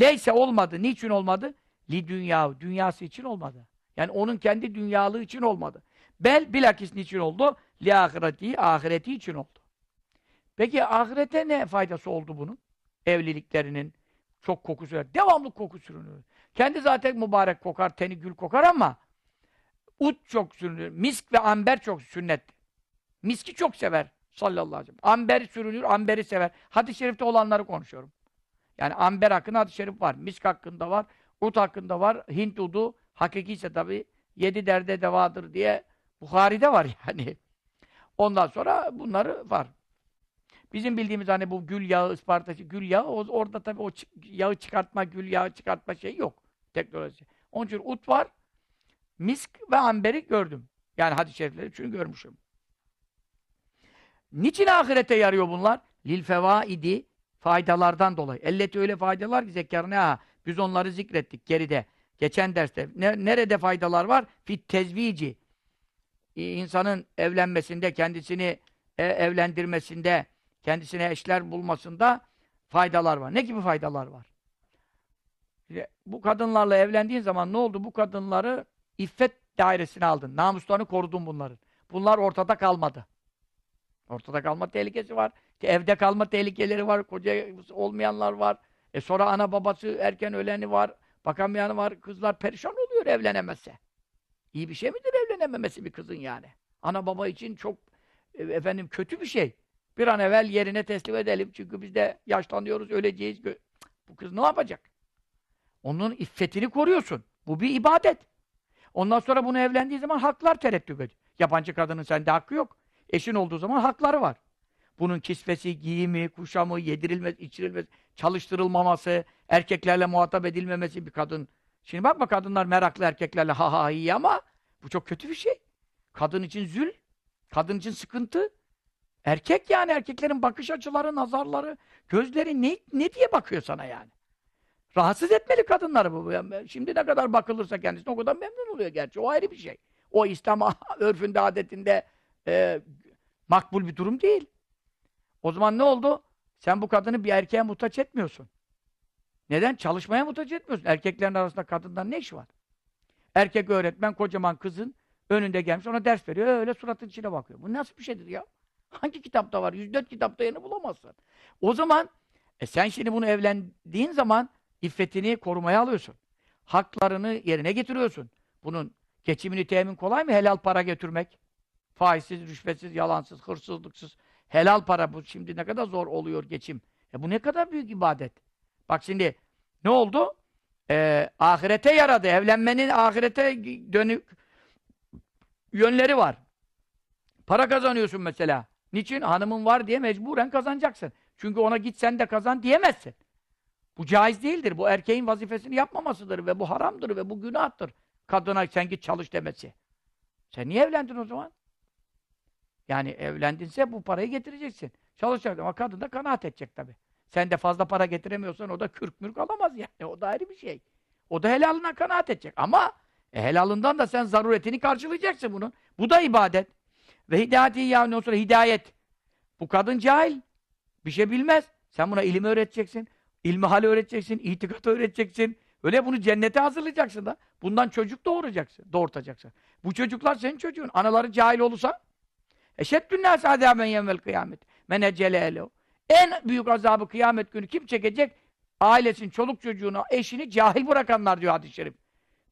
leyse olmadı. Niçin olmadı? Li dünya, dünyası için olmadı. Yani onun kendi dünyalığı için olmadı. Bel bilakis niçin oldu? Li ahireti, ahireti için oldu. Peki ahirete ne faydası oldu bunun? Evliliklerinin çok kokusu var. Devamlı koku sürünüyor. Kendi zaten mübarek kokar, teni gül kokar ama ut çok sürünür. Misk ve amber çok sünnet. Miski çok sever sallallahu aleyhi ve sellem. Amber sürünür, amberi sever. Hadis-i şerifte olanları konuşuyorum. Yani amber hakkında hadis-i şerif var. Misk hakkında var. Ut hakkında var. Hint udu hakiki tabi yedi derde devadır diye Bukhari'de var <laughs> yani. Ondan sonra bunları var. Bizim bildiğimiz hani bu gül yağı, ıspartacı gül yağı, o- orada tabii o yağı çıkartma, gül yağı çıkartma şey yok. Teknoloji. Onun için ut var, misk ve amberi gördüm. Yani hadis-i şerifleri için görmüşüm. Niçin ahirete yarıyor bunlar? Lil fevaidi faydalardan dolayı. Elleti öyle faydalar ki zekarına biz onları zikrettik geride. Geçen derste. Ne- nerede faydalar var? Fit tezvici. İnsanın evlenmesinde, kendisini e, evlendirmesinde, kendisine eşler bulmasında faydalar var. Ne gibi faydalar var? Bu kadınlarla evlendiğin zaman ne oldu? Bu kadınları iffet dairesine aldın. Namuslarını korudun bunların. Bunlar ortada kalmadı. Ortada kalma tehlikesi var. İşte evde kalma tehlikeleri var. Koca olmayanlar var. E sonra ana babası erken öleni var. Bakamayanı var. Kızlar perişan oluyor evlenemezse. İyi bir şey midir evlenememesi bir kızın yani? Ana baba için çok e, efendim kötü bir şey. Bir an evvel yerine teslim edelim. Çünkü biz de yaşlanıyoruz, öleceğiz. Bu kız ne yapacak? Onun iffetini koruyorsun. Bu bir ibadet. Ondan sonra bunu evlendiği zaman haklar tereddüt ediyor. Yabancı kadının sende hakkı yok. Eşin olduğu zaman hakları var. Bunun kisvesi, giyimi, kuşamı, yedirilmesi, içirilmesi, çalıştırılmaması, erkeklerle muhatap edilmemesi bir kadın. Şimdi bakma kadınlar meraklı erkeklerle ha ha iyi ama bu çok kötü bir şey. Kadın için zül, kadın için sıkıntı. Erkek yani erkeklerin bakış açıları, nazarları, gözleri ne, ne diye bakıyor sana yani? Rahatsız etmeli kadınları bu. Şimdi ne kadar bakılırsa kendisine o kadar memnun oluyor gerçi. O ayrı bir şey. O İslam <laughs> örfünde, adetinde e, makbul bir durum değil. O zaman ne oldu? Sen bu kadını bir erkeğe muhtaç etmiyorsun. Neden? Çalışmaya muhtaç etmiyorsun. Erkeklerin arasında kadından ne işi var? Erkek öğretmen kocaman kızın önünde gelmiş ona ders veriyor. Öyle suratın içine bakıyor. Bu nasıl bir şeydir ya? Hangi kitapta var? 104 kitapta yerini bulamazsın. O zaman e sen şimdi bunu evlendiğin zaman iffetini korumaya alıyorsun. Haklarını yerine getiriyorsun. Bunun geçimini temin kolay mı? Helal para götürmek. Faizsiz, rüşvetsiz, yalansız, hırsızlıksız. Helal para bu şimdi ne kadar zor oluyor geçim. E bu ne kadar büyük ibadet. Bak şimdi ne oldu? Ee, ahirete yaradı. Evlenmenin ahirete dönük yönleri var. Para kazanıyorsun mesela. Niçin? Hanımın var diye mecburen kazanacaksın. Çünkü ona git sen de kazan diyemezsin. Bu caiz değildir. Bu erkeğin vazifesini yapmamasıdır ve bu haramdır ve bu günahtır. Kadına sen git çalış demesi. Sen niye evlendin o zaman? Yani evlendinse bu parayı getireceksin. Çalışacak ama kadın da kanaat edecek tabi. Sen de fazla para getiremiyorsan o da kürk mürk alamaz yani. O da ayrı bir şey. O da helalına kanaat edecek. Ama e, helalından da sen zaruretini karşılayacaksın bunun. Bu da ibadet. Ve hidayeti yani o sonra hidayet. Bu kadın cahil. Bir şey bilmez. Sen buna ilim öğreteceksin. İlmihal öğreteceksin. itikat öğreteceksin. Öyle bunu cennete hazırlayacaksın da. Bundan çocuk doğuracaksın. Doğurtacaksın. Bu çocuklar senin çocuğun. Anaları cahil olursa eşeddün nâs azâben yevmel kıyamet. Men ecele. En büyük azabı kıyamet günü kim çekecek? Ailesini, çoluk çocuğunu, eşini cahil bırakanlar diyor hadis-i şerif.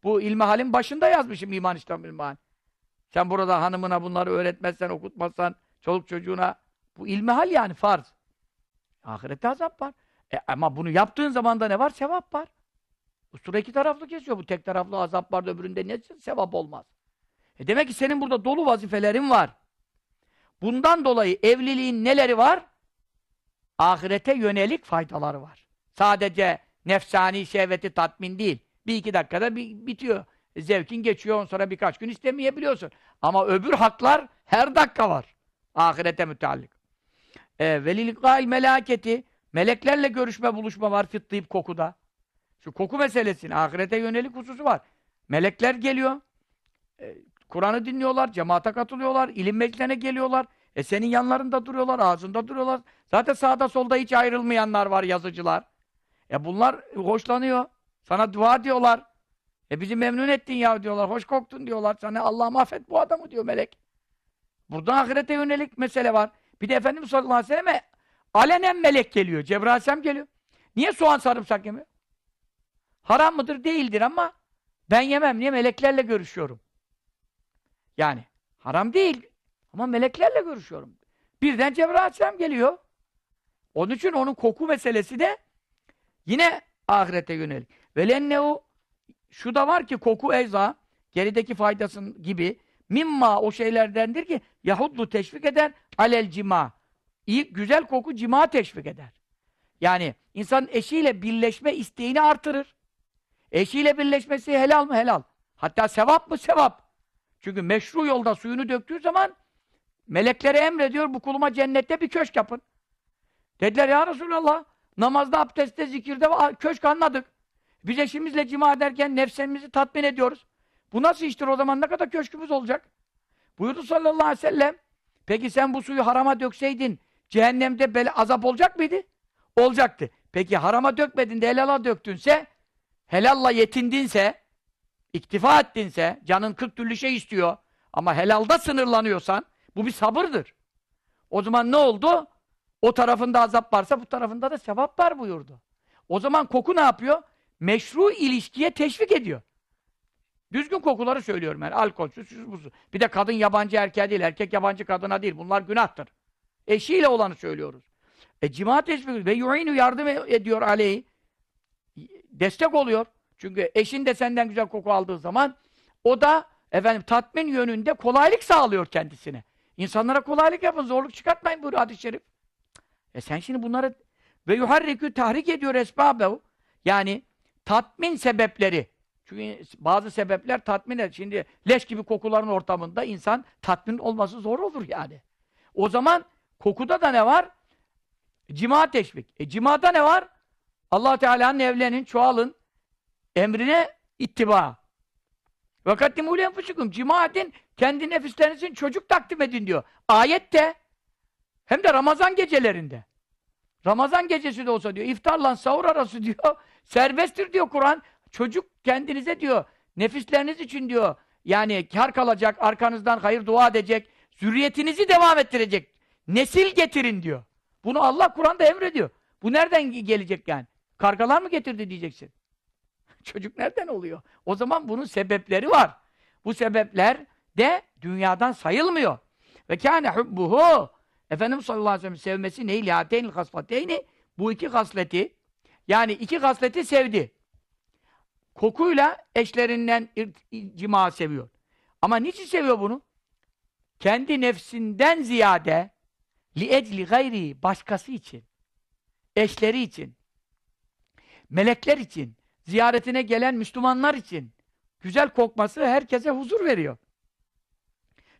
Bu ilmihalin başında yazmışım iman İslam ilmihal. Sen burada hanımına bunları öğretmezsen, okutmazsan, çoluk çocuğuna bu ilmihal yani farz. Ahirette azap var. E, ama bunu yaptığın zaman da ne var? Sevap var. Bu sure iki taraflı kesiyor. Bu tek taraflı azap var da öbüründe ne sevap olmaz. E demek ki senin burada dolu vazifelerin var. Bundan dolayı evliliğin neleri var? Ahirete yönelik faydaları var. Sadece nefsani şehveti tatmin değil. Bir iki dakikada bir, bitiyor. Zevkin geçiyor, ondan sonra birkaç gün istemeyebiliyorsun. Ama öbür haklar her dakika var. Ahirete müteallik. E, Velilikail melaketi meleklerle görüşme buluşma var fıttıyıp kokuda. Şu koku meselesinin ahirete yönelik hususu var. Melekler geliyor. E, Kur'an'ı dinliyorlar, cemaate katılıyorlar, ilim meclisine geliyorlar. E senin yanlarında duruyorlar, ağzında duruyorlar. Zaten sağda solda hiç ayrılmayanlar var, yazıcılar. E bunlar hoşlanıyor. Sana dua diyorlar. E bizi memnun ettin ya diyorlar. Hoş koktun diyorlar. Sana Allah'ım affet bu adamı diyor melek. Burada ahirete yönelik mesele var. Bir de Efendimiz sallallahu aleyhi ve selleme alenen melek geliyor. Cebrail geliyor. Niye soğan sarımsak yemiyor? Haram mıdır? Değildir ama ben yemem. Niye? Meleklerle görüşüyorum. Yani haram değil. Ama meleklerle görüşüyorum. Birden Cebrail aleyhisselam geliyor. Onun için onun koku meselesi de yine ahirete yönelik. Velennehu şu da var ki koku eza gerideki faydasın gibi mimma o şeylerdendir ki Yahudlu teşvik eder alel cima. İyi, güzel koku cima teşvik eder. Yani insan eşiyle birleşme isteğini artırır. Eşiyle birleşmesi helal mı? Helal. Hatta sevap mı? Sevap. Çünkü meşru yolda suyunu döktüğü zaman meleklere emrediyor bu kuluma cennette bir köşk yapın. Dediler ya Resulallah namazda, abdestte, zikirde köşk anladık. Biz eşimizle cima ederken nefsimizi tatmin ediyoruz. Bu nasıl iştir o zaman? Ne kadar köşkümüz olacak? Buyurdu sallallahu aleyhi ve sellem. Peki sen bu suyu harama dökseydin cehennemde bel azap olacak mıydı? Olacaktı. Peki harama dökmedin de helala döktünse helalla yetindinse iktifa ettinse canın 40 türlü şey istiyor ama helalda sınırlanıyorsan bu bir sabırdır. O zaman ne oldu? O tarafında azap varsa bu tarafında da sevap var buyurdu. O zaman koku ne yapıyor? Meşru ilişkiye teşvik ediyor. Düzgün kokuları söylüyorum yani. Alkolsüz, şu, bu, Bir de kadın yabancı erkeğe değil, erkek yabancı kadına değil. Bunlar günahtır. Eşiyle olanı söylüyoruz. E cima teşvik ve yu'inu yardım ediyor aleyhi. Destek oluyor. Çünkü eşin de senden güzel koku aldığı zaman o da efendim tatmin yönünde kolaylık sağlıyor kendisine. İnsanlara kolaylık yapın, zorluk çıkartmayın buyuruyor hadis-i şerif. E sen şimdi bunları ve yuharrikü tahrik ediyor esbabehu. Yani tatmin sebepleri. Çünkü bazı sebepler tatmin eder. Şimdi leş gibi kokuların ortamında insan tatmin olması zor olur yani. O zaman kokuda da ne var? Cima teşvik. E cimada ne var? allah Teala'nın evlenin, çoğalın emrine ittiba. Kaddimû lenfusikum. Cima edin, kendi nefislerinizin çocuk takdim edin diyor. Ayette hem de Ramazan gecelerinde. Ramazan gecesi de olsa diyor, iftarla sahur arası diyor, <laughs> serbesttir diyor Kur'an. Çocuk kendinize diyor, nefisleriniz için diyor, yani kar kalacak, arkanızdan hayır dua edecek, zürriyetinizi devam ettirecek. Nesil getirin diyor. Bunu Allah Kur'an'da emrediyor. Bu nereden gelecek yani? Kargalar mı getirdi diyeceksin. Çocuk nereden oluyor? O zaman bunun sebepleri var. Bu sebepler de dünyadan sayılmıyor. Ve kâne hubbuhu Efendimiz sallallahu aleyhi ve sellem sevmesi neyi? Lâteynil haslateyni bu iki hasleti yani iki hasleti sevdi. Kokuyla eşlerinden cima seviyor. Ama niçin seviyor bunu? Kendi nefsinden ziyade li ecli gayri başkası için eşleri için melekler için ziyaretine gelen Müslümanlar için güzel kokması herkese huzur veriyor.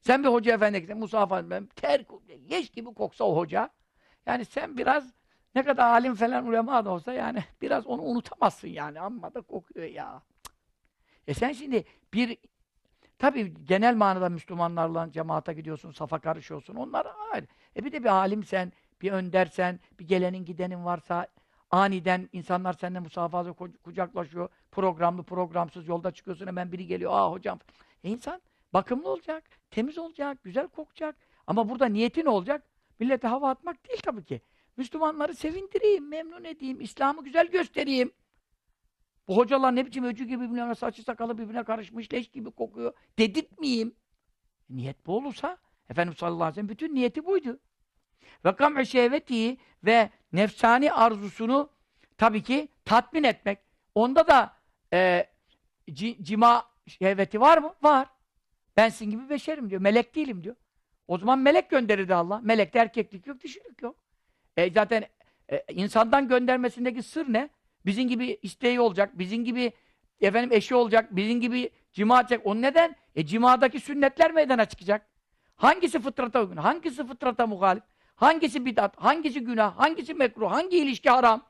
Sen bir hoca efendi gitsen, Musa Efendi, ter, leş gibi koksa o hoca, yani sen biraz ne kadar alim falan ulema da olsa yani biraz onu unutamazsın yani. Amma da kokuyor ya. E sen şimdi bir tabi genel manada Müslümanlarla cemaata gidiyorsun, safa karışıyorsun. Onlar ayrı. E bir de bir alimsen, bir öndersen, bir gelenin gidenin varsa aniden insanlar seninle musafaha kucaklaşıyor. Programlı programsız yolda çıkıyorsun hemen biri geliyor. Aa hocam. E insan bakımlı olacak, temiz olacak, güzel kokacak. Ama burada niyeti ne olacak? Millete hava atmak değil tabii ki. Müslümanları sevindireyim, memnun edeyim, İslam'ı güzel göstereyim. Bu hocalar ne biçim öcü gibi birbirine saçı sakalı birbirine karışmış, leş gibi kokuyor. Dedirtmeyeyim. Niyet bu olursa, Efendimiz sallallahu aleyhi ve sellem bütün niyeti buydu. Ve kam'ı şehveti ve nefsani arzusunu tabii ki tatmin etmek. Onda da e, cima şehveti var mı? Var. Ben sizin gibi beşerim diyor. Melek değilim diyor. O zaman melek gönderirdi Allah. Melekte erkeklik yok, dişilik yok. E zaten e, insandan göndermesindeki sır ne? Bizim gibi isteği olacak, bizim gibi efendim eşi olacak, bizim gibi cima edecek. O neden? E cimadaki sünnetler meydana çıkacak. Hangisi fıtrata uygun? Hangisi fıtrata muhalif? Hangisi bidat? Hangisi günah? Hangisi mekruh? Hangi ilişki haram?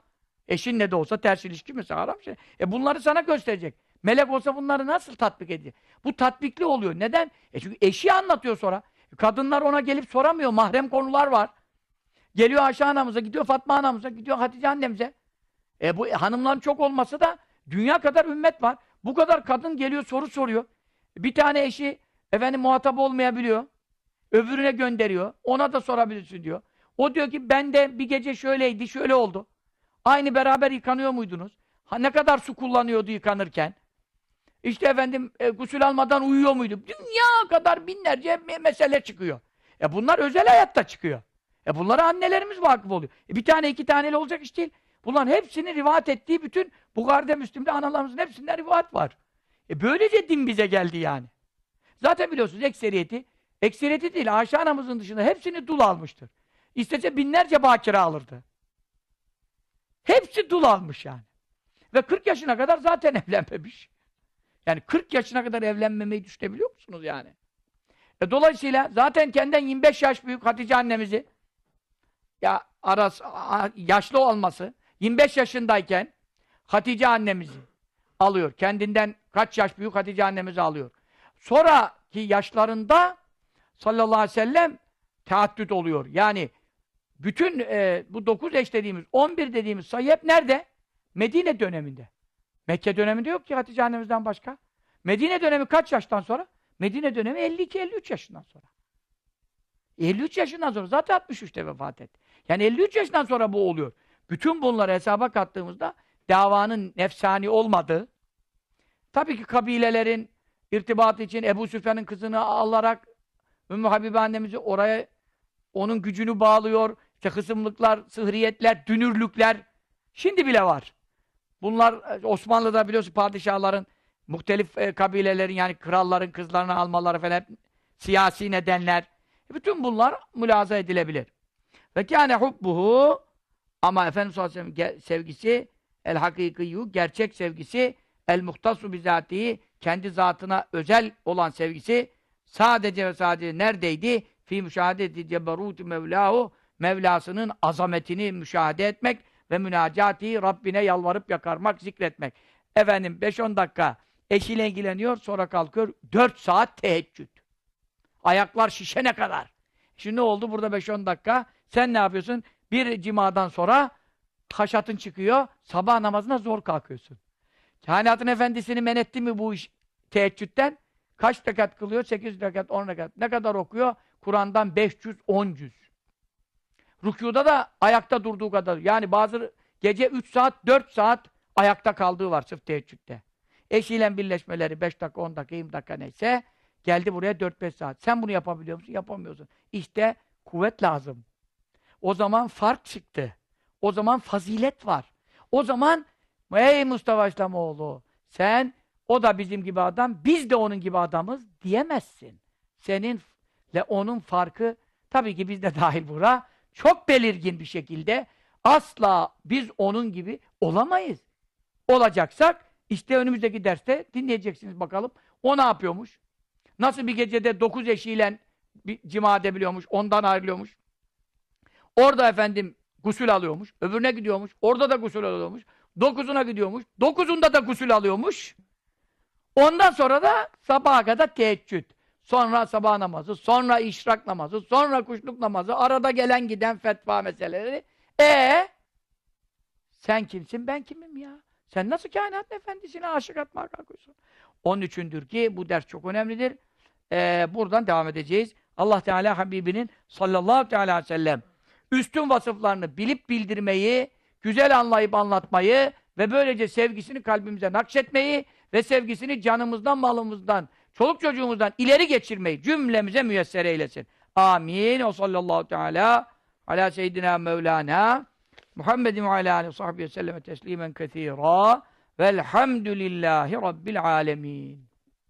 Eşinle de olsa ters ilişki mesela haram şey. E bunları sana gösterecek. Melek olsa bunları nasıl tatbik edecek? Bu tatbikli oluyor. Neden? E çünkü eşi anlatıyor sonra. Kadınlar ona gelip soramıyor. Mahrem konular var. Geliyor Ayşe anamıza, gidiyor Fatma anamıza, gidiyor Hatice annemize. E bu hanımların çok olması da dünya kadar ümmet var. Bu kadar kadın geliyor soru soruyor. Bir tane eşi efendim muhatap olmayabiliyor. Öbürüne gönderiyor. Ona da sorabilirsin diyor. O diyor ki ben de bir gece şöyleydi, şöyle oldu. Aynı beraber yıkanıyor muydunuz? Ha, ne kadar su kullanıyordu yıkanırken? İşte efendim e, gusül almadan uyuyor muydu? Dünya kadar binlerce me- mesele çıkıyor. E bunlar özel hayatta çıkıyor. E bunlara annelerimiz vakıf oluyor. E bir tane iki taneyle olacak iş değil. Bunların hepsini rivayet ettiği bütün Bukhari'de, Müslim'de analarımızın hepsinde rivayet var. E böylece din bize geldi yani. Zaten biliyorsunuz ekseriyeti, ekseriyeti değil Ayşe anamızın dışında hepsini dul almıştır. İstese binlerce bakire alırdı. Hepsi dul almış yani. Ve 40 yaşına kadar zaten <laughs> evlenmemiş. Yani 40 yaşına kadar evlenmemeyi düşünebiliyor musunuz yani? E dolayısıyla zaten kendinden 25 yaş büyük Hatice annemizi ya arası, a- yaşlı olması 25 yaşındayken Hatice annemizi alıyor. Kendinden kaç yaş büyük Hatice annemizi alıyor. Sonraki yaşlarında sallallahu aleyhi ve sellem teaddüt oluyor. Yani bütün e, bu 9 eş dediğimiz, 11 dediğimiz sayı hep nerede? Medine döneminde. Mekke döneminde yok ki Hatice annemizden başka. Medine dönemi kaç yaştan sonra? Medine dönemi 52-53 yaşından sonra. 53 yaşından sonra zaten 63'te vefat etti. Yani 53 yaşından sonra bu oluyor. Bütün bunları hesaba kattığımızda davanın nefsani olmadığı, tabii ki kabilelerin irtibatı için Ebu Süfyan'ın kızını alarak Ümmü Habibe annemizi oraya onun gücünü bağlıyor. İşte hısımlıklar, sıhriyetler, dünürlükler şimdi bile var. Bunlar e, Osmanlı'da biliyorsun padişahların muhtelif e, kabilelerin yani kralların kızlarını almaları falan siyasi nedenler. Bütün bunlar mülaza edilebilir. Ve kâne hubbuhu ama Efendimiz sallallahu aleyhi ve sevgisi el hakikiyyu gerçek sevgisi el muhtasu bizatihi kendi zatına özel olan sevgisi sadece ve sadece neredeydi? Fi müşahadeti ceberuti mevlahu Mevlasının azametini müşahede etmek ve münacati Rabbine yalvarıp yakarmak, zikretmek. Efendim 5-10 dakika eşiyle ilgileniyor, sonra kalkıyor 4 saat teheccüd. Ayaklar şişene kadar. Şimdi ne oldu burada 5-10 dakika? Sen ne yapıyorsun? Bir cimadan sonra haşatın çıkıyor, sabah namazına zor kalkıyorsun. Kainatın efendisini men etti mi bu iş teheccüden? Kaç rekat kılıyor? 8 rekat, 10 rekat. Ne kadar okuyor? Kur'an'dan 500, 10 cüz. Rükuda da ayakta durduğu kadar. Yani bazı gece 3 saat, 4 saat ayakta kaldığı var sırf teheccüde. Eşiyle birleşmeleri 5 dakika, 10 dakika, 20 dakika neyse geldi buraya 4-5 saat. Sen bunu yapabiliyor musun? Yapamıyorsun. İşte kuvvet lazım. O zaman fark çıktı. O zaman fazilet var. O zaman ey Mustafa İslamoğlu sen o da bizim gibi adam, biz de onun gibi adamız diyemezsin. Seninle onun farkı tabii ki biz de <laughs> dahil bura çok belirgin bir şekilde asla biz onun gibi olamayız. Olacaksak işte önümüzdeki derste dinleyeceksiniz bakalım. O ne yapıyormuş? Nasıl bir gecede dokuz eşiyle bir cima edebiliyormuş, ondan ayrılıyormuş. Orada efendim gusül alıyormuş, öbürüne gidiyormuş, orada da gusül alıyormuş, dokuzuna gidiyormuş, dokuzunda da gusül alıyormuş. Ondan sonra da sabaha kadar teheccüd. Sonra sabah namazı, sonra işrak namazı, sonra kuşluk namazı, arada gelen giden fetva meseleleri. E sen kimsin, ben kimim ya? Sen nasıl kainat efendisine aşık atmaya kalkıyorsun? Onun üçündür ki bu ders çok önemlidir. Ee, buradan devam edeceğiz. Allah Teala Habibinin sallallahu teala aleyhi ve sellem üstün vasıflarını bilip bildirmeyi, güzel anlayıp anlatmayı ve böylece sevgisini kalbimize nakşetmeyi ve sevgisini canımızdan, malımızdan, çoluk çocuğumuzdan ileri geçirmeyi cümlemize müyesser eylesin. Amin. O sallallahu teala ala seyyidina Mevlana Muhammedin ve ala aleyhi sahbihi selleme teslimen kethira velhamdülillahi rabbil alemin.